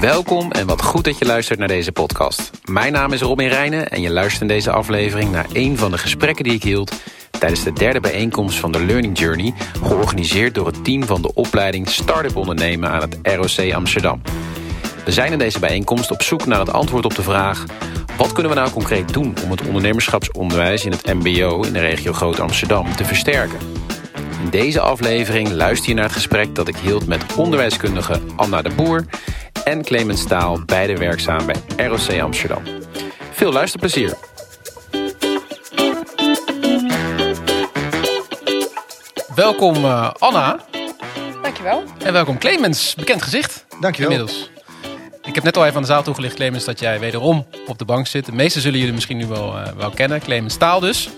Welkom en wat goed dat je luistert naar deze podcast. Mijn naam is Robin Reijnen en je luistert in deze aflevering naar een van de gesprekken die ik hield tijdens de derde bijeenkomst van de Learning Journey, georganiseerd door het team van de opleiding Startup Ondernemen aan het ROC Amsterdam. We zijn in deze bijeenkomst op zoek naar het antwoord op de vraag... wat kunnen we nou concreet doen om het ondernemerschapsonderwijs in het mbo in de regio Groot Amsterdam te versterken? In deze aflevering luister je naar het gesprek dat ik hield met onderwijskundige Anna de Boer en Clemens Staal, beide werkzaam bij ROC Amsterdam. Veel luisterplezier. Welkom uh, Anna. Dankjewel. En welkom Clemens, bekend gezicht. Dankjewel. Inmiddels. Ik heb net al even aan de zaal toegelicht, Clemens, dat jij wederom op de bank zit. De meeste zullen jullie misschien nu wel, uh, wel kennen. Clemens Staal dus.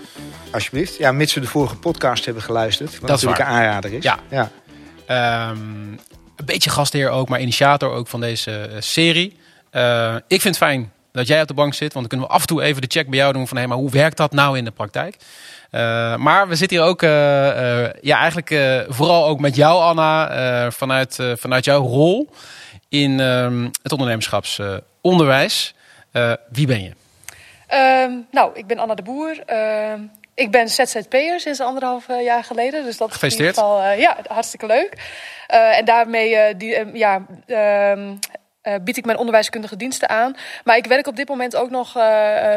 Alsjeblieft. Ja, mits we de vorige podcast hebben geluisterd. Wat dat natuurlijk een aanrader is. Ja. ja. Um, een beetje gastheer ook, maar initiator ook van deze uh, serie. Uh, ik vind het fijn dat jij op de bank zit, want dan kunnen we af en toe even de check bij jou doen van hé, maar hoe werkt dat nou in de praktijk? Uh, maar we zitten hier ook, ja, eigenlijk vooral ook met jou, Anna, vanuit, vanuit jouw rol in ehm, het ondernemerschapsonderwijs. wie ben je? Um, nou, ik ben Anna de Boer. Ehm, ik ben ZZP'er sinds anderhalf jaar geleden. Dus dat Gefeliciteerd. is in ieder geval, ja, hartstikke leuk. Uh, en daarmee die, ja, bied ik mijn onderwijskundige diensten aan. Maar ik werk op dit moment ook nog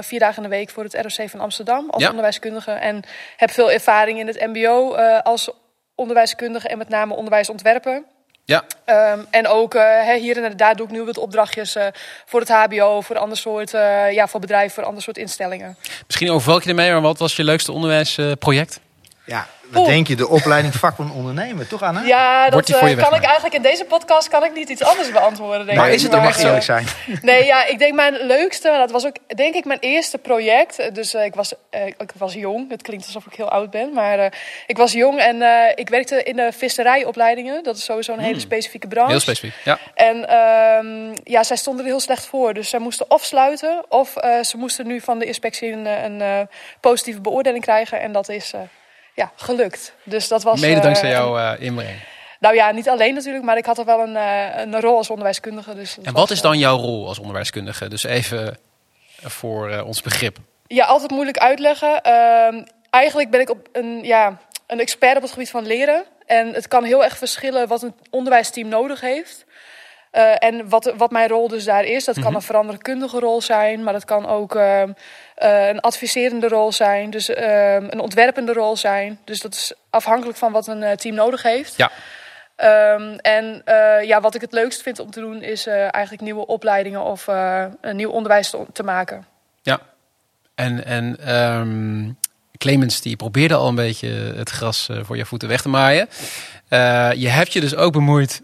vier dagen in de week voor het ROC van Amsterdam als ja. onderwijskundige. En heb veel ervaring in het MBO als onderwijskundige en met name onderwijsontwerpen. Ja. Um, en ook uh, hier en daar doe ik nu wat opdrachtjes uh, voor het HBO, voor ander soort, uh, ja, voor bedrijven, voor ander soort instellingen. Misschien overval je ermee, maar wat was je leukste onderwijsproject? Ja, wat Oeh. denk je? De opleiding vakman ondernemen, toch Anna? Ja, dat kan ik eigenlijk in deze podcast kan ik niet iets anders beantwoorden. Denk maar ik. is het ook echt eerlijk zijn? Nee, ja, ik denk mijn leukste, dat was ook denk ik mijn eerste project. Dus uh, ik, was, uh, ik was jong, het klinkt alsof ik heel oud ben, maar uh, ik was jong en ik werkte in de visserijopleidingen. Dat is sowieso een hele specifieke branche. Heel specifiek, ja. En um, ja, zij stonden er heel slecht voor. Dus zij moesten of sluiten, of ze moesten nu van de inspectie een, een positieve beoordeling krijgen. En dat is ja, gelukt. Dus dat was. Mede dankzij uh, jouw uh, inbreng. Nou ja, niet alleen natuurlijk, maar ik had er wel een, uh, een rol als onderwijskundige. Dus en wat is dan jouw rol als onderwijskundige? Dus even voor ons begrip. Ja, altijd moeilijk uitleggen. Uh, eigenlijk ben ik op een, ja, een expert op het gebied van leren. En het kan heel erg verschillen wat een onderwijsteam nodig heeft. Uh, en wat, wat mijn rol dus daar is, dat kan Mhm. een veranderkundige rol zijn, maar dat kan ook uh, uh, een adviserende rol zijn, dus een ontwerpende rol zijn. Dus dat is afhankelijk van wat een team nodig heeft. Ja. Um, en ja, wat ik het leukst vind om te doen, is eigenlijk nieuwe opleidingen of een nieuw onderwijs te, te, maken. Ja, en, en um, Clemens die probeerde al een beetje het gras voor je voeten weg te maaien. je hebt je dus ook bemoeid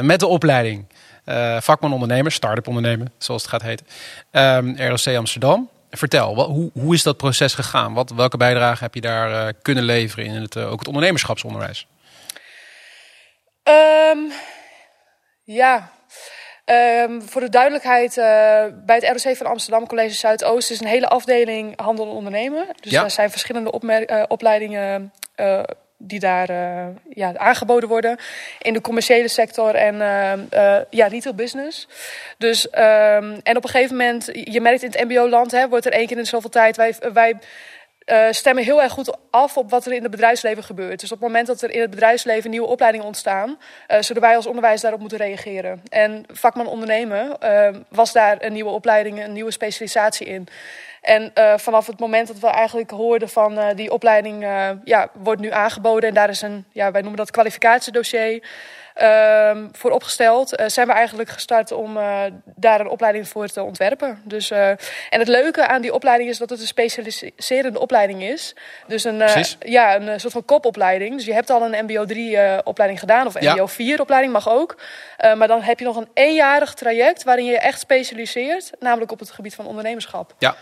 met de opleiding. Uh, vakman ondernemer, start-up ondernemer, zoals het gaat heten. Um, ROC Amsterdam. Vertel, wat, hoe, hoe is dat proces gegaan? Wat, welke bijdrage heb je daar uh, kunnen leveren in het, uh, ook het ondernemerschapsonderwijs? Um, ja, um, voor de duidelijkheid, bij het ROC van Amsterdam College Zuidoost is een hele afdeling handel en ondernemen. Dus ja. daar zijn verschillende opleidingen die daar uh, ja, aangeboden worden in de commerciële sector en uh, uh, ja, retail business. Dus, um, en op een gegeven moment, je merkt in het mbo-land, wordt er één keer in zoveel tijd, wij, wij stemmen heel erg goed af op wat er in het bedrijfsleven gebeurt. Dus op het moment dat er in het bedrijfsleven nieuwe opleidingen ontstaan, zullen wij als onderwijs daarop moeten reageren. En vakman ondernemen was daar een nieuwe opleiding, een nieuwe specialisatie in. En uh, vanaf het moment dat we eigenlijk hoorden van uh, die opleiding uh, ja, wordt nu aangeboden en daar is een, ja, wij noemen dat kwalificatiedossier ehm, voor opgesteld, uh, zijn we eigenlijk gestart om daar een opleiding voor te ontwerpen. Dus, en het leuke aan die opleiding is dat het een specialiserende opleiding is. Dus een, ja, een soort van kopopleiding. Dus je hebt al een MBO 3 opleiding gedaan of MBO 4 opleiding mag ook. maar dan heb je nog een eenjarig traject waarin je je echt specialiseert, namelijk op het gebied van ondernemerschap. Ja.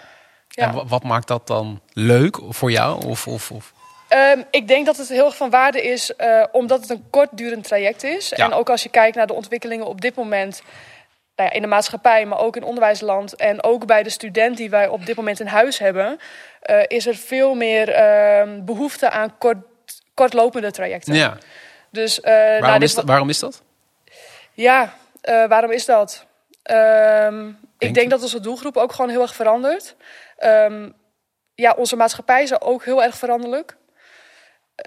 Ja. En wat maakt dat dan leuk voor jou? Of, of, of? Um, ik denk dat het heel erg van waarde is, uh, omdat het een kortdurend traject is. Ja. En ook als je kijkt naar de ontwikkelingen op dit moment nou ja, in de maatschappij, maar ook in onderwijsland en ook bij de student die wij op dit moment in huis hebben, uh, is er veel meer uh, behoefte aan kort, kortlopende trajecten. Ja. Dus, waarom, nou, is dat, waarom is dat? Ja, waarom is dat? Ehm, ik denk dat onze doelgroep ook gewoon heel erg verandert. Um, ja, onze maatschappij is ook heel erg veranderlijk.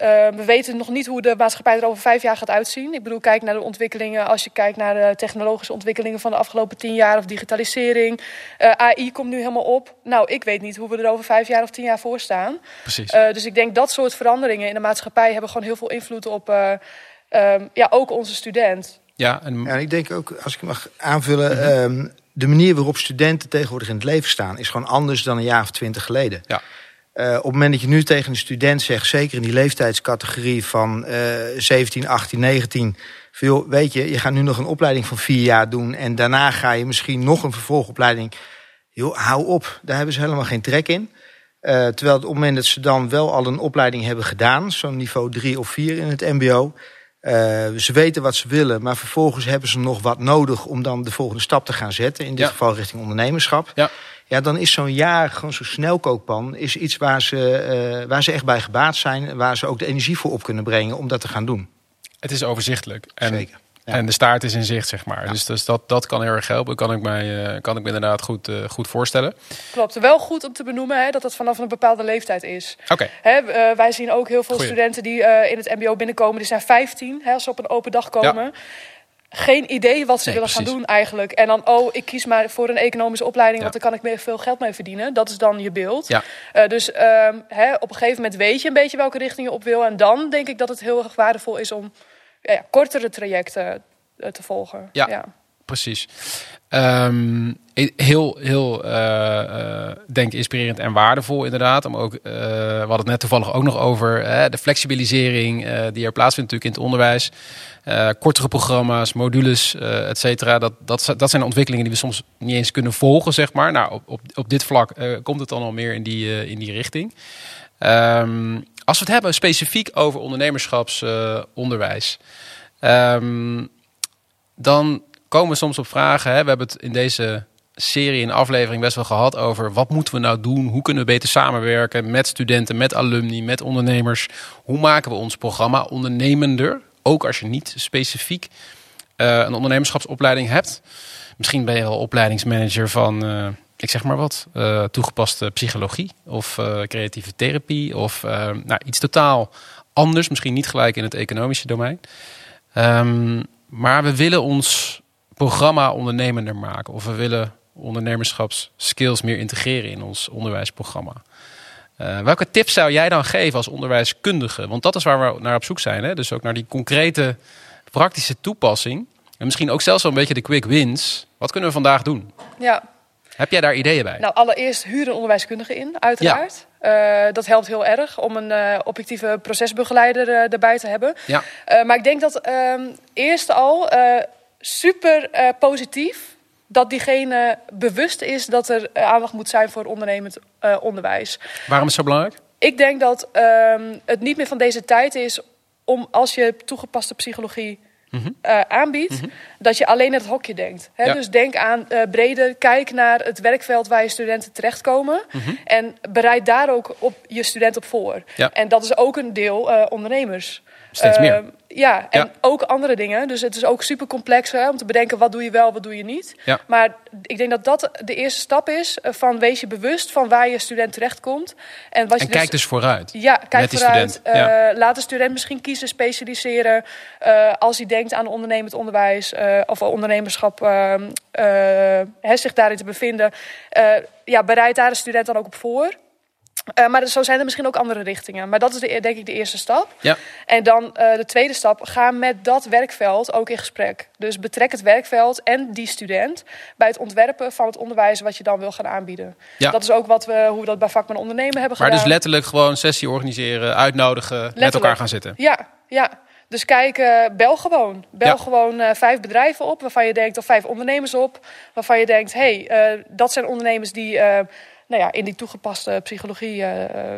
Uh, we weten nog niet hoe de maatschappij er over vijf jaar gaat uitzien. Ik bedoel, kijk naar de ontwikkelingen. Als je kijkt naar de technologische ontwikkelingen van de afgelopen tien jaar of digitalisering. Uh, eh, AI komt nu helemaal op. Nou, ik weet niet hoe we er over vijf jaar of tien jaar voor staan. Precies. Uh, dus ik denk dat soort veranderingen in de maatschappij hebben gewoon heel veel invloed op ehm, ja, ook onze student. Ja, en... ja, ik denk ook, als ik mag aanvullen, mhm. ehm, de manier waarop studenten tegenwoordig in het leven staan, is gewoon anders dan een jaar of twintig geleden. Ja. Uh, op het moment dat je nu tegen een student zegt, zeker in die leeftijdscategorie van uh, 17, 18, 19, veel, weet je, je gaat nu nog een opleiding van vier jaar doen en daarna ga je misschien nog een vervolgopleiding. Joh, hou op, daar hebben ze helemaal geen trek in. Uh, terwijl op het moment dat ze dan wel al een opleiding hebben gedaan, zo'n niveau 3 of 4 in het MBO, uh, ze weten wat ze willen, maar vervolgens hebben ze nog wat nodig om dan de volgende stap te gaan zetten. In dit geval richting ondernemerschap. Ja. Ja, dan is zo'n jaar gewoon zo'n snelkookpan is iets waar ze, uh, waar ze echt bij gebaat zijn. Waar ze ook de energie voor op kunnen brengen om dat te gaan doen. Het is overzichtelijk. En Zeker. En de staart is in zicht, zeg maar. Dus, dus dat, dat kan heel erg helpen. Kan ik, mij, uh, kan ik me inderdaad goed, uh, goed voorstellen. Klopt. Wel goed om te benoemen hè, dat het vanaf een bepaalde leeftijd is. Oké. Okay. Uh, wij zien ook heel veel studenten die in het mbo binnenkomen. Die zijn 15 hè, als ze op een open dag komen. Ja. Geen idee wat ze willen gaan doen eigenlijk. En dan, oh, ik kies maar voor een economische opleiding... want daar kan ik meer veel geld mee verdienen. Dat is dan je beeld. Ja. dus ehm, hè, op een gegeven moment weet je een beetje welke richting je op wil. En dan denk ik dat het heel erg waardevol is om ja, kortere trajecten eh, te volgen. Ja, ja. precies. Um, heel, heel uh, uh, denk inspirerend en waardevol inderdaad. Om ook, uh, we hadden het net toevallig ook nog over de flexibilisering die er plaatsvindt natuurlijk in het onderwijs. kortere programma's, modules, et cetera. Dat, dat, dat zijn ontwikkelingen die we soms niet eens kunnen volgen, zeg maar. Nou, op, op, op dit vlak komt het dan al meer in die, in die richting. Um, als we het hebben specifiek over ondernemerschapsonderwijs. Um, dan komen we soms op vragen. Hè? We hebben het in deze serie in aflevering best wel gehad over wat moeten we nou doen? Hoe kunnen we beter samenwerken met studenten, met alumni, met ondernemers? Hoe maken we ons programma ondernemender? Ook als je niet specifiek uh, een ondernemerschapsopleiding hebt. Misschien ben je wel opleidingsmanager van, uh, ik zeg maar wat, uh, toegepaste psychologie of creatieve therapie of nou, iets totaal anders. Misschien niet gelijk in het economische domein. Um, maar we willen ons programma ondernemender maken. Of we willen ondernemerschapsskills meer integreren in ons onderwijsprogramma. Welke tips zou jij dan geven als onderwijskundige? Want dat is waar we naar op zoek zijn. Hè? Dus ook naar die concrete praktische toepassing. En misschien ook zelfs wel een beetje de quick wins. Wat kunnen we vandaag doen? Ja. Heb jij daar ideeën bij? Nou, allereerst huren een onderwijskundige in, uiteraard. Ja. Uh, dat helpt heel erg om een uh, objectieve procesbegeleider uh, erbij te hebben. Ja. maar ik denk dat ehm, eerst al super positief dat diegene bewust is dat er aandacht moet zijn voor ondernemend onderwijs. Waarom is het zo belangrijk? Ik denk dat ehm, het niet meer van deze tijd is om als je toegepaste psychologie uh, aanbiedt, mhm. dat je alleen het hokje denkt. Hè? Dus denk aan uh, breder, kijk naar het werkveld waar je studenten terechtkomen mhm. en bereid daar ook op je student op voor. En dat is ook een deel uh, ondernemers. Steeds meer. Ja, en ook andere dingen. Dus het is ook super complex hè, om te bedenken wat doe je wel, wat doe je niet. Ja. Maar ik denk dat dat de eerste stap is eh, van wees je bewust van waar je student terechtkomt. En, wat je kijk dus, dus vooruit. Ja, kijk vooruit. Uh, Laat de student misschien kiezen, specialiseren. Uh, als hij denkt aan ondernemend onderwijs of ondernemerschap, ehm, zich daarin te bevinden. ja, bereid daar de student dan ook op voor. Uh, maar zo zijn er misschien ook andere richtingen. Maar dat is de, denk ik de eerste stap. Ja. En dan uh, de tweede stap, ga met dat werkveld ook in gesprek. Dus betrek het werkveld en die student bij het ontwerpen van het onderwijs wat je dan wil gaan aanbieden. Ja. Dat is ook wat we, hoe we dat bij Vakman Ondernemen hebben gedaan. Maar dus letterlijk gewoon sessie organiseren, uitnodigen, letterlijk. met elkaar gaan zitten. Ja, ja. Dus kijk, uh, bel gewoon. Bel ja. gewoon uh, vijf bedrijven op waarvan je denkt, of vijf ondernemers op, waarvan je denkt, hé, hey, uh, dat zijn ondernemers die nou ja, in die toegepaste psychologie uh,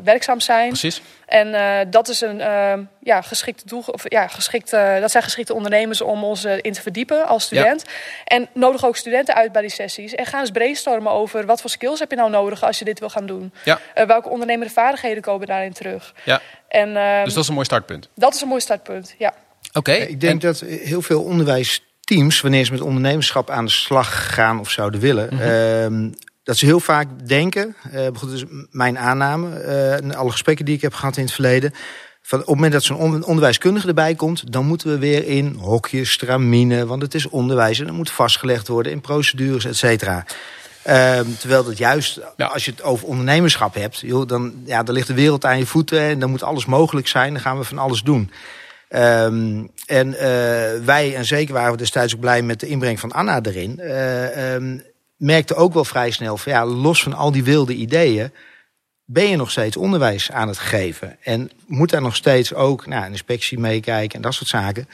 werkzaam zijn. Precies. En uh, dat is een uh, ja, geschikte doel, of ja, geschikte, dat zijn geschikte ondernemers om ons in te verdiepen als student. Ja. En nodig ook studenten uit bij die sessies. En ga eens brainstormen over wat voor skills heb je nou nodig als je dit wil gaan doen. Ja. welke ondernemende vaardigheden komen daarin terug. Ja. En, dus dat is een mooi startpunt. Dat is een mooi startpunt, ja. Oké. Okay. Ik denk en... dat heel veel onderwijs teams, wanneer ze met ondernemerschap aan de slag gaan of zouden willen, Mhm. ehm, dat ze heel vaak denken, eh goed, dus mijn aanname, eh, en alle gesprekken die ik heb gehad in het verleden, van op het moment dat zo'n on- onderwijskundige erbij komt, dan moeten we weer in hokjes, stramine, want het is onderwijs en het moet vastgelegd worden in procedures, et cetera. Ehm, terwijl dat juist, Ja. als je het over ondernemerschap hebt, joh, dan, ja, dan ligt de wereld aan je voeten en dan moet alles mogelijk zijn. Dan gaan we van alles doen. Ehm, en eh, wij, en zeker waren we destijds ook blij met de inbreng van Anna erin, eh, ehm, merkten ook wel vrij snel van ja, los van al die wilde ideeën, ben je nog steeds onderwijs aan het geven. En moet daar nog steeds ook nou, een inspectie meekijken en dat soort zaken.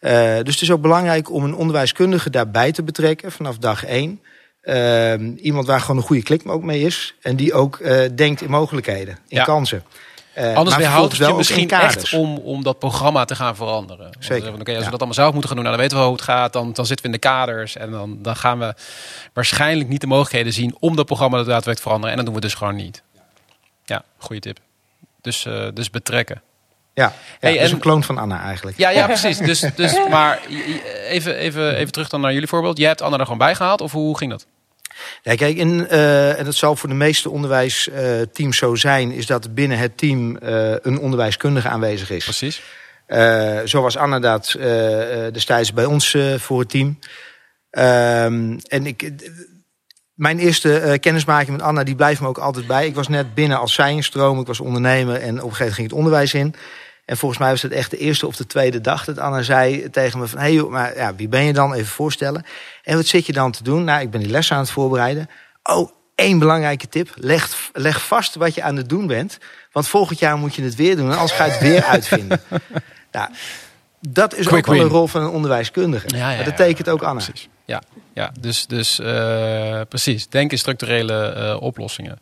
Eh, dus het is ook belangrijk om een onderwijskundige daarbij te betrekken vanaf dag één. Ehm, iemand waar gewoon een goede klik ook mee is. En die ook eh, denkt in mogelijkheden, in Ja. kansen. Eh, Anders weerhoudt vervolgens het je misschien echt om, om dat programma te gaan veranderen. Zeker, eh, want, oké, als ja. we dat allemaal zelf moeten gaan doen, nou, dan weten we hoe het gaat. Dan, dan zitten we in de kaders. En dan, dan gaan we waarschijnlijk niet de mogelijkheden zien om dat programma daadwerkelijk te veranderen. En dat doen we dus gewoon niet. Ja, goede tip. Dus, eh, dus betrekken. Ja, ja Hey, is en- een kloon van Anna eigenlijk. Ja, ja precies. Dus, dus, maar even, even, even terug dan naar jullie voorbeeld. Jij hebt Anna er gewoon bij gehaald, of hoe ging dat? Ja, kijk, in, eh, en dat zal voor de meeste onderwijsteams zo zijn, is dat binnen het team eh, een onderwijskundige aanwezig is. Precies. Eh, zo was Anna dat eh, eh, destijds bij ons eh, voor het team. Ehm, en ik, eh, mijn eerste eh, kennismaking met Anna, die blijft me ook altijd bij. Ik was net binnen als zij instroom, ik was ondernemer en op een gegeven moment ging het onderwijs in. En volgens mij was het echt de eerste of de tweede dag dat Anna zei tegen me van... hé hey joh, maar ja, wie ben je dan? Even voorstellen. En wat zit je dan te doen? Nou, ik ben die les aan het voorbereiden. Oh, één belangrijke tip. Leg, leg vast wat je aan het doen bent. Want volgend jaar moet je het weer doen. En anders ga je het weer uitvinden. Nou, dat is Quick ook wel win. een rol van een onderwijskundige. Ja, ja, maar dat tekent ook Anna. Precies. Ja, ja dus, dus eh, precies. Denk in structurele eh, oplossingen.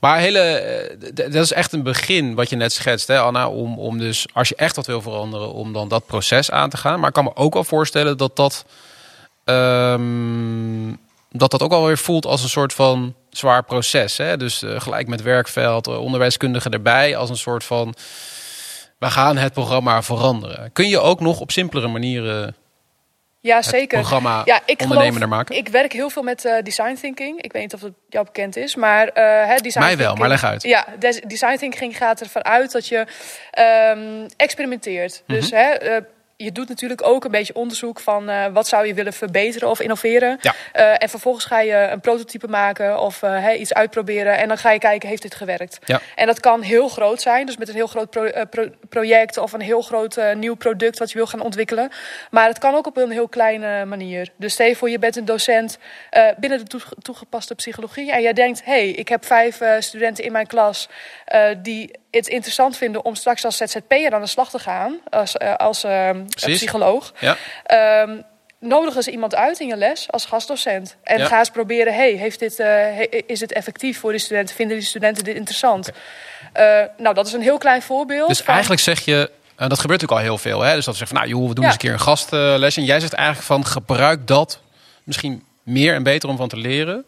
Maar hele, eh, dat is echt een begin wat je net schetst, hè, Anna. Om, om dus, als je echt wat wil veranderen, om dan dat proces aan te gaan. Maar ik kan me ook wel voorstellen dat dat, ehm, dat, dat ook alweer voelt als een soort van zwaar proces. Hè? Dus eh, gelijk met werkveld, eh, onderwijskundigen erbij, als een soort van. We gaan het programma veranderen. Kun je ook nog op simpelere manieren Ja, het zeker. programma Ja, ik ondernemender geloof, maken? Ik werk heel veel met eh, design thinking. Ik weet niet of het jou bekend is, maar eh hè, design Mij wel, thinking- maar leg uit. Ja, des- design thinking gaat ervan uit dat je ehm, experimenteert. Mhm. Dus hè, eh, je doet natuurlijk ook een beetje onderzoek van eh, wat zou je willen verbeteren of innoveren. Ja. Eh, en vervolgens ga je een prototype maken of eh, iets uitproberen. En dan ga je kijken, heeft dit gewerkt? Ja. En dat kan heel groot zijn, dus met een heel groot pro- pro- project of een heel groot nieuw product wat je wil gaan ontwikkelen. Maar het kan ook op een heel kleine manier. Dus stel je voor, je bent een docent binnen de toege- toegepaste psychologie. En jij denkt, hé, hey, ik heb vijf studenten in mijn klas die het interessant vinden om straks als ZZP'er aan de slag te gaan. Als, eh, als eh, psycholoog. Ja. Ehm, nodigen ze iemand uit in je les als gastdocent. En Ja. ga eens proberen, hey, heeft dit, eh, he- is het effectief voor die studenten? Vinden die studenten dit interessant? Nou, dat is een heel klein voorbeeld. Dus van- eigenlijk zeg je, dat gebeurt natuurlijk al heel veel. Hè? Dus dat we zeggen van, nou joh, we doen Ja. eens een keer een gastlesje. En jij zegt eigenlijk van, gebruik dat misschien meer en beter om van te leren.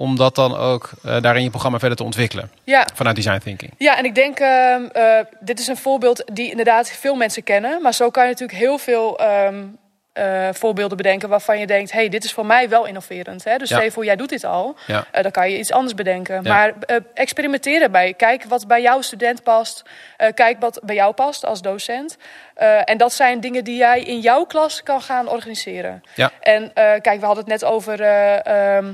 Om dat dan ook eh, daarin je programma verder te ontwikkelen. Ja, Vanuit design thinking. Ja, en ik denk, ehm, eh, dit is een voorbeeld die inderdaad veel mensen kennen. Maar zo kan je natuurlijk heel veel ehm, eh, voorbeelden bedenken waarvan je denkt... hey, dit is voor mij wel innoverend. Hè? Dus Ja. jij doet dit al. Ja. Dan kan je iets anders bedenken. Ja. Maar experimenteer erbij. Kijk wat bij jouw student past. Kijk wat bij jou past als docent. En dat zijn dingen die jij in jouw klas kan gaan organiseren. Ja. En kijk, we hadden het net over... eh, ehm,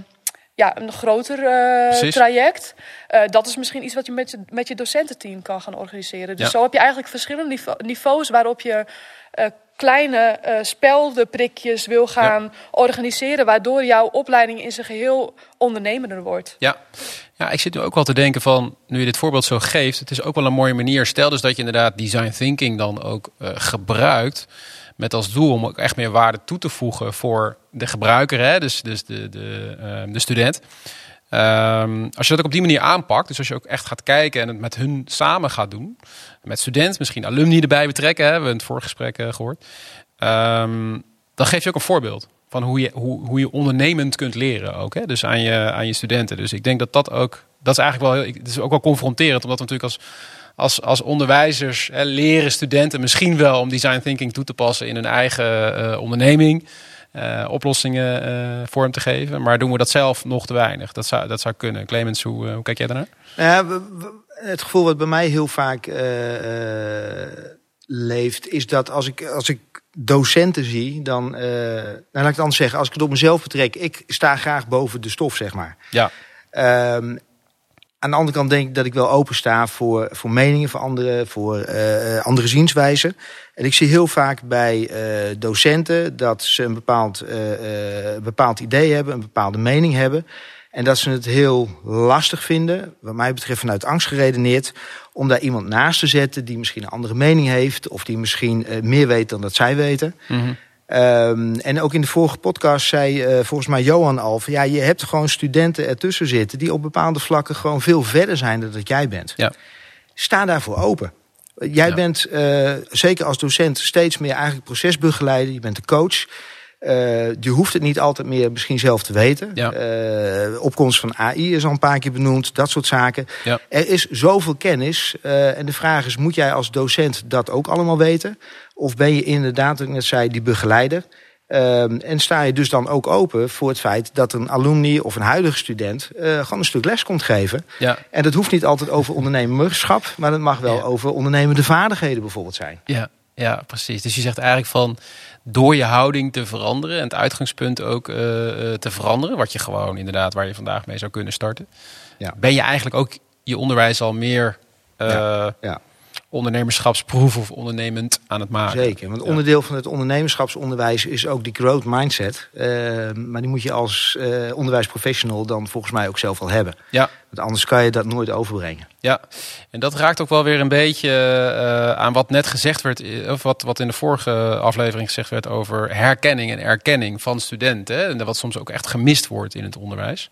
ja, een groter eh, traject. Eh, dat is misschien iets wat je met, je met je docententeam kan gaan organiseren. Dus Ja. zo heb je eigenlijk verschillende nive- niveaus waarop je eh, kleine speldenprikjes wil gaan organiseren, waardoor jouw opleiding in zijn geheel ondernemender wordt. Ja. ja, ik zit nu ook wel te denken van, nu je dit voorbeeld zo geeft, het is ook wel een mooie manier. Stel dus dat je inderdaad design thinking dan ook gebruikt. Met als doel om ook echt meer waarde toe te voegen voor de gebruiker, hè? dus, dus de, de, eh, de student. Ehm, als je dat ook op die manier aanpakt, dus als je ook echt gaat kijken en het met hun samen gaat doen, met student, misschien alumni erbij betrekken, hè, hebben we in het vorige gesprek eh, gehoord, Ehm, dan geef je ook een voorbeeld van hoe je, hoe, hoe je ondernemend kunt leren ook, hè? dus aan je, aan je studenten. Dus ik denk dat dat ook, dat is eigenlijk wel, heel, het is ook wel confronterend, omdat natuurlijk als als, als onderwijzers hè, leren studenten misschien wel om design thinking toe te passen in hun eigen eh, onderneming. uh, oplossingen uh, vorm te geven. Maar doen we dat zelf nog te weinig? Dat zou, dat zou kunnen. Clemens, hoe, hoe kijk jij daarnaar? Ja, het gevoel wat bij mij heel vaak leeft, is dat als ik, als ik docenten zie, dan, nou laat ik het anders zeggen, als ik het op mezelf betrek, ik sta graag boven de stof, zeg maar. Ja. Um, aan de andere kant denk ik dat ik wel opensta voor, voor meningen van anderen, voor uh, andere zienswijzen. En ik zie heel vaak bij uh, docenten dat ze een bepaald, bepaald idee hebben, een bepaalde mening hebben. En dat ze het heel lastig vinden, wat mij betreft vanuit angst geredeneerd, om daar iemand naast te zetten die misschien een andere mening heeft, of die misschien meer weet dan dat zij weten. Mm. Um, en ook in de vorige podcast zei uh, volgens mij Johan al... Van, ja, je hebt gewoon studenten ertussen zitten... die op bepaalde vlakken gewoon veel verder zijn dan dat jij bent. Ja. Sta daarvoor open. Jij ja. bent uh, zeker als docent steeds meer eigenlijk procesbegeleider. Je bent de coach. Uh, je hoeft het niet altijd meer misschien zelf te weten. Ja. Uh, opkomst van AI is al een paar keer benoemd, dat soort zaken. Ja. Er is zoveel kennis. Uh, en de vraag is, moet jij als docent dat ook allemaal weten? Of ben je inderdaad, ik net zei, die begeleider? en sta je dus dan ook open voor het feit dat een alumni of een huidige student gewoon een stuk les komt geven. Ja. En dat hoeft niet altijd over ondernemerschap, maar dat mag wel ja. over ondernemende vaardigheden bijvoorbeeld zijn. Ja, ja, precies. Dus je zegt eigenlijk van door je houding te veranderen en het uitgangspunt ook uh, te veranderen, wat je gewoon inderdaad waar je vandaag mee zou kunnen starten, ja. ben je eigenlijk ook je onderwijs al meer uh, ja. Ondernemerschapsproef of ondernemend aan het maken. Zeker, want onderdeel van het ondernemerschapsonderwijs is ook die growth mindset. Uh, maar die moet je als uh, onderwijsprofessional dan volgens mij ook zelf al hebben. Ja. Want anders kan je dat nooit overbrengen. Ja, en dat raakt ook wel weer een beetje uh, aan wat net gezegd werd, of wat, wat in de vorige aflevering gezegd werd over herkenning en erkenning van studenten. Hè, en wat soms ook echt gemist wordt in het onderwijs.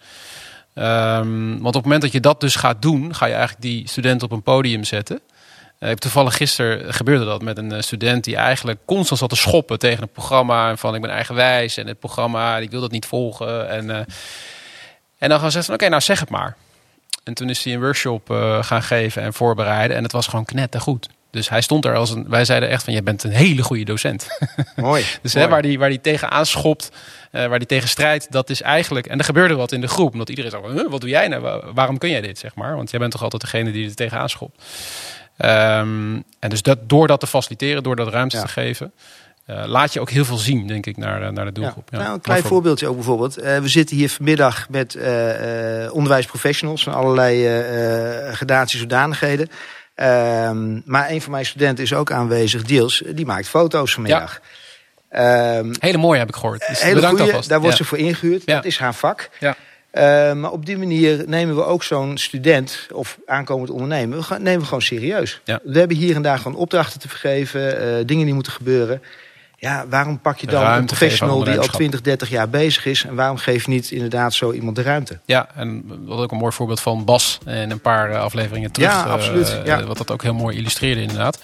Um, want op het moment dat je dat dus gaat doen, ga je eigenlijk die studenten op een podium zetten. Ik toevallig gisteren gebeurde dat met een student die eigenlijk constant zat te schoppen tegen het programma. Van ik ben eigenwijs en het programma, ik wil dat niet volgen. En, uh, en dan gaan ze zeggen van oké, okay, nou zeg het maar. En toen is hij een workshop uh, gaan geven en voorbereiden. En het was gewoon knettergoed. Dus hij stond er als een. Wij zeiden echt van: je bent een hele goede docent. Mooi. dus mooi. Hè, waar die, waar die tegen aanschopt, uh, waar die tegen strijdt, dat is eigenlijk. En er gebeurde wat in de groep. Omdat iedereen zei: huh, wat doe jij nou? Waarom kun jij dit? Zeg maar. Want jij bent toch altijd degene die er tegen aanschopt. Um, en dus dat, door dat te faciliteren, door dat ruimte ja. te geven. Uh, laat je ook heel veel zien, denk ik, naar, naar de doelgroep. Ja. Ja. Nou, een klein voorbeeldje ook bijvoorbeeld. Uh, we zitten hier vanmiddag met uh, onderwijsprofessionals van allerlei gradaties zodanigheden. Ehm, maar een van mijn studenten is ook aanwezig, Diels, die maakt foto's vanmiddag. Um, hele mooie heb ik gehoord. Dus hele bedankt goeie, alvast. Daar wordt ze voor ingehuurd. Dat is haar vak. Ja. Uh, maar op die manier nemen we ook zo'n student of aankomend ondernemer we gaan, nemen we gewoon serieus. Ja. We hebben hier en daar gewoon opdrachten te vergeven, uh, dingen die moeten gebeuren. Ja, waarom pak je dan ruimte een professional die al 20, 30 jaar bezig is en waarom geef je niet inderdaad zo iemand de ruimte? Ja, en wat ook een mooi voorbeeld van Bas in een paar uh, afleveringen terug. Ja, absoluut. Uh, ja. Wat dat ook heel mooi illustreerde inderdaad.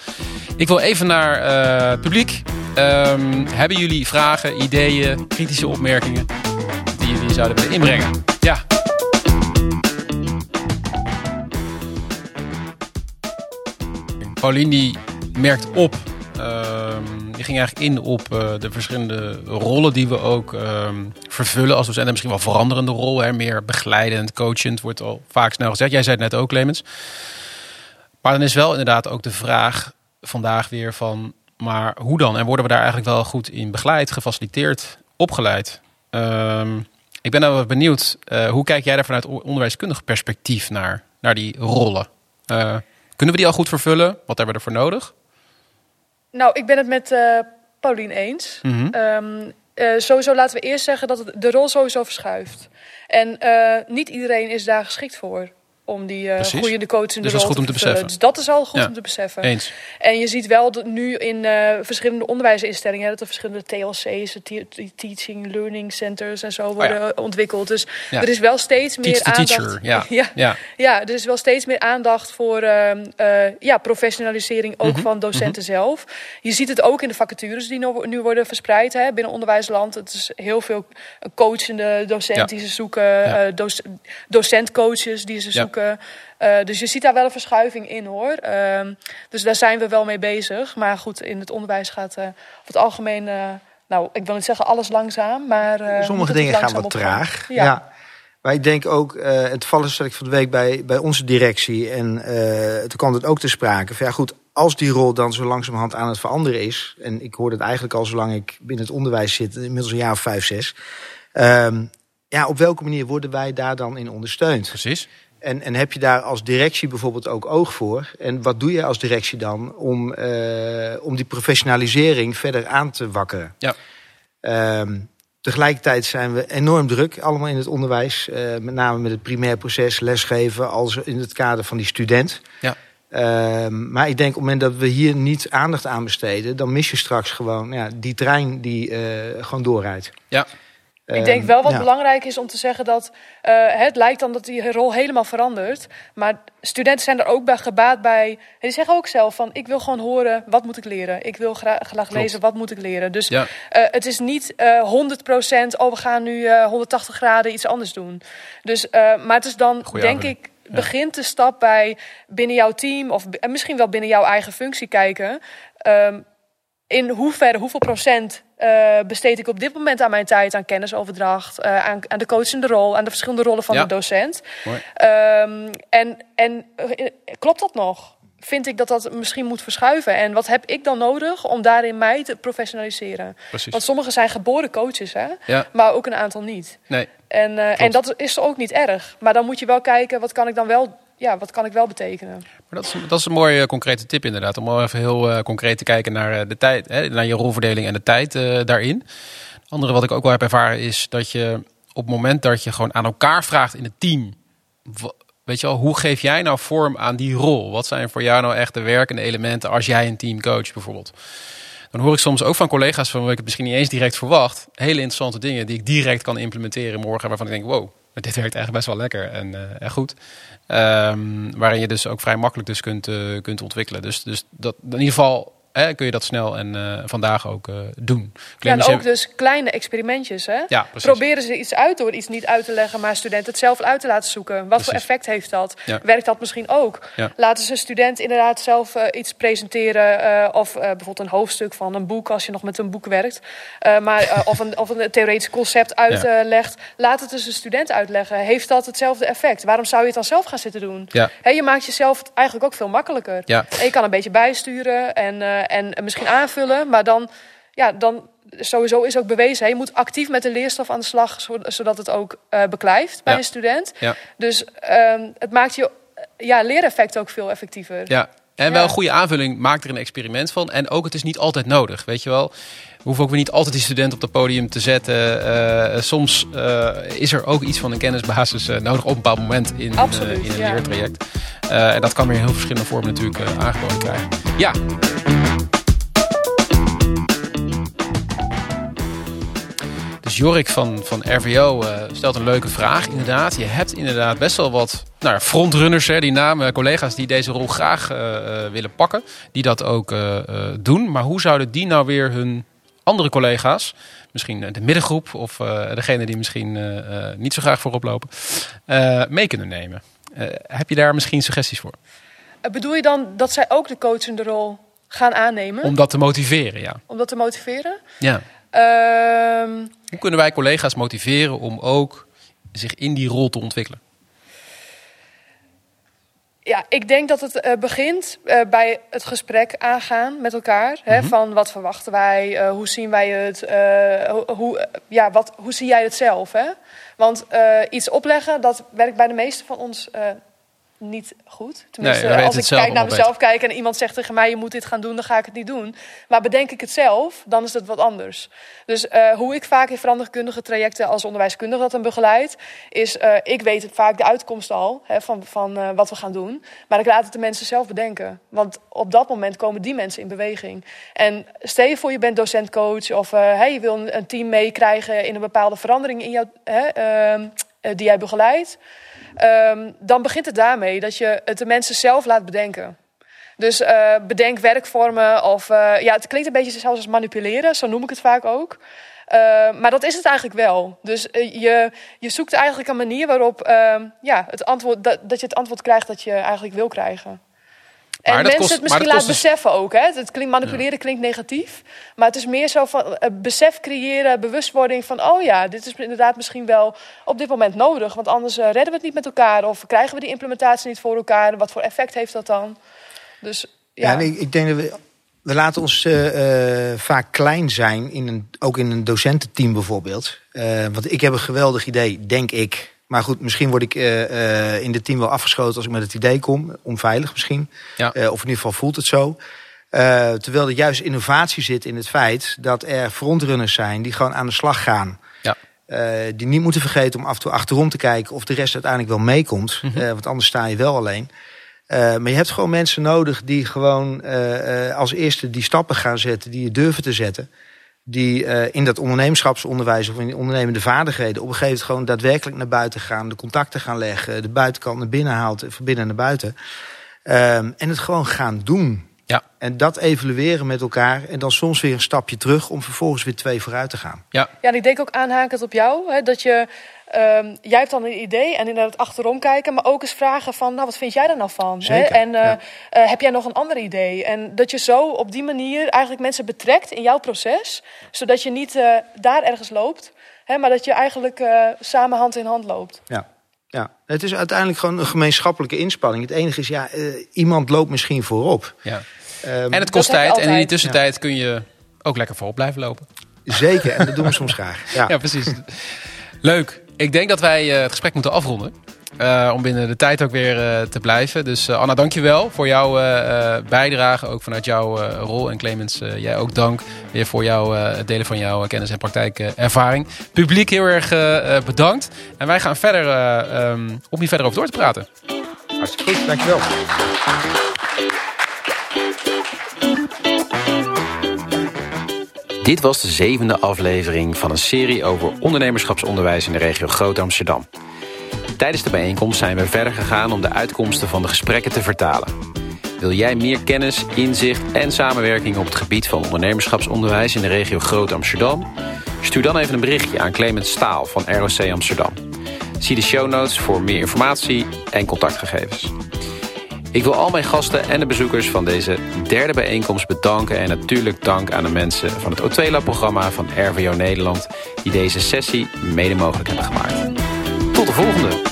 Ik wil even naar uh, het publiek. Um, hebben jullie vragen, ideeën, kritische opmerkingen die jullie zouden willen inbrengen? Pauline die merkt op um, die ging eigenlijk in op uh, de verschillende rollen die we ook um, vervullen als docent. En misschien wel veranderende rol, hè? meer begeleidend, coachend, wordt al vaak snel gezegd. Jij zei het net ook, Clemens. Maar dan is wel inderdaad ook de vraag vandaag weer van, maar hoe dan? En worden we daar eigenlijk wel goed in begeleid, gefaciliteerd, opgeleid? Um, ik ben nou wel benieuwd, uh, hoe kijk jij daar vanuit onderwijskundig perspectief naar, naar die rollen? Uh, kunnen we die al goed vervullen? Wat hebben we ervoor nodig? Nou, ik ben het met uh, Paulien eens. Mhm. Mm -hmm. um, uh, sowieso laten we eerst zeggen dat het de rol sowieso verschuift. En uh, niet iedereen is daar geschikt voor. Om die uh, groeiende coachende dus dat is goed om te beseffen. Dus dat is al goed ja. om te beseffen. Eens. En je ziet wel dat nu in uh, verschillende onderwijsinstellingen... dat er verschillende TLC's, Teaching Learning Centers en zo worden oh ja. ontwikkeld. Dus ja. er is wel steeds meer aandacht... Teacher, ja. ja. Ja. er is wel steeds meer aandacht voor uh, uh, ja, professionalisering... ook mm -hmm. van docenten mm -hmm. zelf. Je ziet het ook in de vacatures die nu worden verspreid hè, binnen onderwijsland. Het is heel veel coachende docenten die ze zoeken... doc docentcoaches die ze zoeken... Uh, dus je ziet daar wel een verschuiving in hoor. Uh, dus daar zijn we wel mee bezig. Maar goed, in het onderwijs gaat uh, over het algemeen nou, ik wil niet zeggen alles langzaam, maar... Uh, Sommige dingen gaan wat traag. Ja. ja. Maar ik denk ook, uh, het ik van de week bij, bij onze directie. En uh, toen kwam het ook te sprake. Van, ja goed, als die rol dan zo langzamerhand aan het veranderen is. En ik hoor het eigenlijk al zolang ik binnen het onderwijs zit, inmiddels een jaar of vijf, zes. Um, ja, op welke manier worden wij daar dan in ondersteund? Precies. En, en heb je daar als directie bijvoorbeeld ook oog voor? En wat doe je als directie dan om, uh, om die professionalisering verder aan te wakkeren? Ja. Um, tegelijkertijd zijn we enorm druk, allemaal in het onderwijs. Uh, met name met het primair proces, lesgeven, als in het kader van die student. Ja. Uh, maar ik denk op het moment dat we hier niet aandacht aan besteden... dan mis je straks gewoon ja, die trein die uh, gewoon doorrijdt. Ja. Ik denk wel wat belangrijk is om te zeggen dat uh, het lijkt dan dat die rol helemaal verandert. Maar studenten zijn er ook bij gebaat bij. Die zeggen ook zelf van ik wil gewoon horen wat moet ik leren. Ik wil graag, graag lezen wat moet ik leren. Dus ja. uh, het is niet uh, 100% oh we gaan nu 180 graden iets anders doen. Dus, maar het is dan Goeie denk ik begint de stap bij binnen jouw team of misschien wel binnen jouw eigen functie kijken. Um, in hoeverre, hoeveel procent uh, besteed ik op dit moment aan mijn tijd aan kennisoverdracht, uh, aan, aan de coachende rol, aan de verschillende rollen van ja. de docent. Um, en, en uh, klopt dat nog? Vind ik dat dat misschien moet verschuiven? En wat heb ik dan nodig om daarin mij te professionaliseren? Precies. Want sommigen zijn geboren coaches, hè? Ja. maar ook een aantal niet. Nee. En, en dat is ook niet erg. Maar dan moet je wel kijken, wat kan ik dan wel ja, wat kan ik wel betekenen? Maar dat, is, dat is een mooie uh, concrete tip inderdaad. Om wel even heel uh, concreet te kijken naar uh, de tijd, hè, naar je rolverdeling en de tijd daarin. Het andere wat ik ook wel heb ervaren is dat je op het moment dat je gewoon aan elkaar vraagt in het team. Weet je wel, hoe geef jij nou vorm aan die rol? Wat zijn voor jou nou echt de werkende elementen als jij een team coach bijvoorbeeld? Dan hoor ik soms ook van collega's van wie ik het misschien niet eens direct verwacht. Hele interessante dingen die ik direct kan implementeren morgen. Waarvan ik denk, wow, dit werkt eigenlijk best wel lekker en, uh, en goed. Um, waarin je dus ook vrij makkelijk dus kunt, uh, kunt ontwikkelen. Dus, dus dat, in ieder geval kun je dat snel en uh, vandaag ook uh, doen. Ja, en ook dus kleine experimentjes. Hè? Ja, precies. Proberen ze iets uit door iets niet uit te leggen, maar studenten het zelf uit te laten zoeken. Wat precies. voor effect heeft dat? Ja. Werkt dat misschien ook? Laten ze een student inderdaad zelf uh, iets presenteren. of bijvoorbeeld een hoofdstuk van een boek als je nog met een boek werkt. maar, of, een, of een theoretisch concept uitlegt. Laat het dus een student uitleggen. Heeft dat hetzelfde effect? Waarom zou je het dan zelf gaan zitten doen? He, je maakt jezelf eigenlijk ook veel makkelijker. En je kan een beetje bijsturen en en misschien aanvullen, maar dan, ja, dan sowieso is ook bewezen, je moet actief met de leerstof aan de slag, zodat het ook uh, beklijft bij ja. een student. Ja. Dus um, het maakt je ja, leereffect ook veel effectiever. Ja. En wel een goede aanvulling, maak er een experiment van. En ook, het is niet altijd nodig, weet je wel. We hoeven ook weer niet altijd die student op het podium te zetten. Uh, soms uh, is er ook iets van een kennisbasis nodig op een bepaald moment in, Absoluut, in een leertraject. en dat kan weer in heel verschillende vormen natuurlijk aangeboden krijgen. Ja. Dus Jorik van, van RVO uh, stelt een leuke vraag. Inderdaad, je hebt inderdaad best wel wat nou, frontrunners, hè, die namen, collega's die deze rol graag uh, uh, willen pakken. Die dat ook doen. Maar hoe zouden die nou weer hun andere collega's, misschien de middengroep of degene die misschien niet zo graag voorop lopen, mee kunnen nemen? heb je daar misschien suggesties voor? Bedoel je dan dat zij ook de coachende rol gaan aannemen? Om dat te motiveren, ja. Om dat te motiveren? Ja. Um, Hoe kunnen wij collega's motiveren om ook zich in die rol te ontwikkelen? Ja, ik denk dat het uh, begint uh, bij het gesprek aangaan met elkaar. Hè, mm -hmm. Van wat verwachten wij, uh, hoe zien wij het, hoe, ja, wat, hoe zie jij het zelf? Hè? Want iets opleggen, dat werkt bij de meeste van ons niet goed. Tenminste, nee, als ik kijk naar mezelf kijk en iemand zegt tegen mij: je moet dit gaan doen, dan ga ik het niet doen. Maar bedenk ik het zelf, dan is het wat anders. Dus uh, hoe ik vaak in veranderkundige trajecten als onderwijskundige dat dan begeleid, is uh, ik weet vaak de uitkomst al hè, van, van uh, wat we gaan doen. Maar ik laat het de mensen zelf bedenken. Want op dat moment komen die mensen in beweging. En stel je voor, je bent docentcoach of hey, je wil een, team meekrijgen in een bepaalde verandering in jouw, die jij begeleidt. Um, dan begint het daarmee dat je het de mensen zelf laat bedenken. Dus uh, bedenk werkvormen of uh, ja, het klinkt een beetje zelfs als manipuleren, zo noem ik het vaak ook. Uh, maar dat is het eigenlijk wel. Dus je, je zoekt eigenlijk een manier waarop ja, het antwoord, dat je het antwoord krijgt dat je eigenlijk wil krijgen. En mensen kost- het misschien laten kost dus- beseffen ook. Hè? Het klinkt, manipuleren klinkt negatief. Maar het is meer zo van eh, besef creëren, bewustwording van... oh ja, dit is inderdaad misschien wel op dit moment nodig. Want anders eh, redden we het niet met elkaar. Of krijgen we die implementatie niet voor elkaar. Wat voor effect heeft dat dan? Dus Ja, ja, en ik, ik denk dat we, we laten ons eh, eh, vaak klein zijn, in een, ook in een docententeam bijvoorbeeld. Eh, want ik heb een geweldig idee, denk ik. Maar goed, misschien word ik eh, eh, in het team wel afgeschoten als ik met het idee kom. Onveilig misschien. Ja. Eh, of in ieder geval voelt het zo. Terwijl er juist innovatie zit in het feit dat er frontrunners zijn die gewoon aan de slag gaan. Ja. Die niet moeten vergeten om af en toe achterom te kijken of de rest uiteindelijk wel meekomt. Eh, want anders sta je wel alleen. Maar je hebt gewoon mensen nodig die gewoon als eerste die stappen gaan zetten, die je durven te zetten. Die eh, in dat ondernemerschapsonderwijs of in die ondernemende vaardigheden op een gegeven moment gewoon daadwerkelijk naar buiten gaan, de contacten gaan leggen, de buitenkant naar binnen haalt, van binnen naar buiten. Ehm, en het gewoon gaan doen. Ja. En dat evalueren met elkaar en dan soms weer een stapje terug om vervolgens weer twee vooruit te gaan. Ja, en ik denk ook aanhakend op jou. Hè, dat je, ehm, jij hebt dan een idee en inderdaad achterom kijken. Maar ook eens vragen van, nou wat vind jij daar nou van? Hè? Zeker, En eh, ja. eh, heb jij nog een ander idee? En dat je zo op die manier eigenlijk mensen betrekt in jouw proces. Zodat je niet eh, daar ergens loopt. Hè, maar dat je eigenlijk eh, samen hand in hand loopt. Ja. Ja, het is uiteindelijk gewoon een gemeenschappelijke inspanning. Het enige is, ja, eh, iemand loopt misschien voorop. Ja. Ehm, En het kost tijd. En in die tussentijd kun je ook lekker voorop blijven lopen. Zeker, en dat doen we soms graag. Ja. Ja, precies. Leuk. Ik denk dat wij eh, het gesprek moeten afronden. Eh, om binnen de tijd ook weer eh, te blijven. Dus eh, Anna, dankjewel voor jouw eh, eh, bijdrage. Ook vanuit jouw eh, rol. En Clemens, jij ook dank weer voor jouw, eh, het delen van jouw kennis en praktijkervaring. Publiek heel erg bedankt. En wij gaan verder eh, ehm, om hier verder over door te praten. Hartstikke goed, dankjewel. Dit was de zevende aflevering van een serie over ondernemerschapsonderwijs in de regio Groot Amsterdam. Tijdens de bijeenkomst zijn we verder gegaan om de uitkomsten van de gesprekken te vertalen. Wil jij meer kennis, inzicht en samenwerking op het gebied van ondernemerschapsonderwijs in de regio Groot Amsterdam? Stuur dan even een berichtje aan Clemens Staal van ROC Amsterdam. Zie de show notes voor meer informatie en contactgegevens. Ik wil al mijn gasten en de bezoekers van deze derde bijeenkomst bedanken... en natuurlijk dank aan de mensen van het O2-programma van RVO Nederland... die deze sessie mede mogelijk hebben gemaakt. Tot de volgende!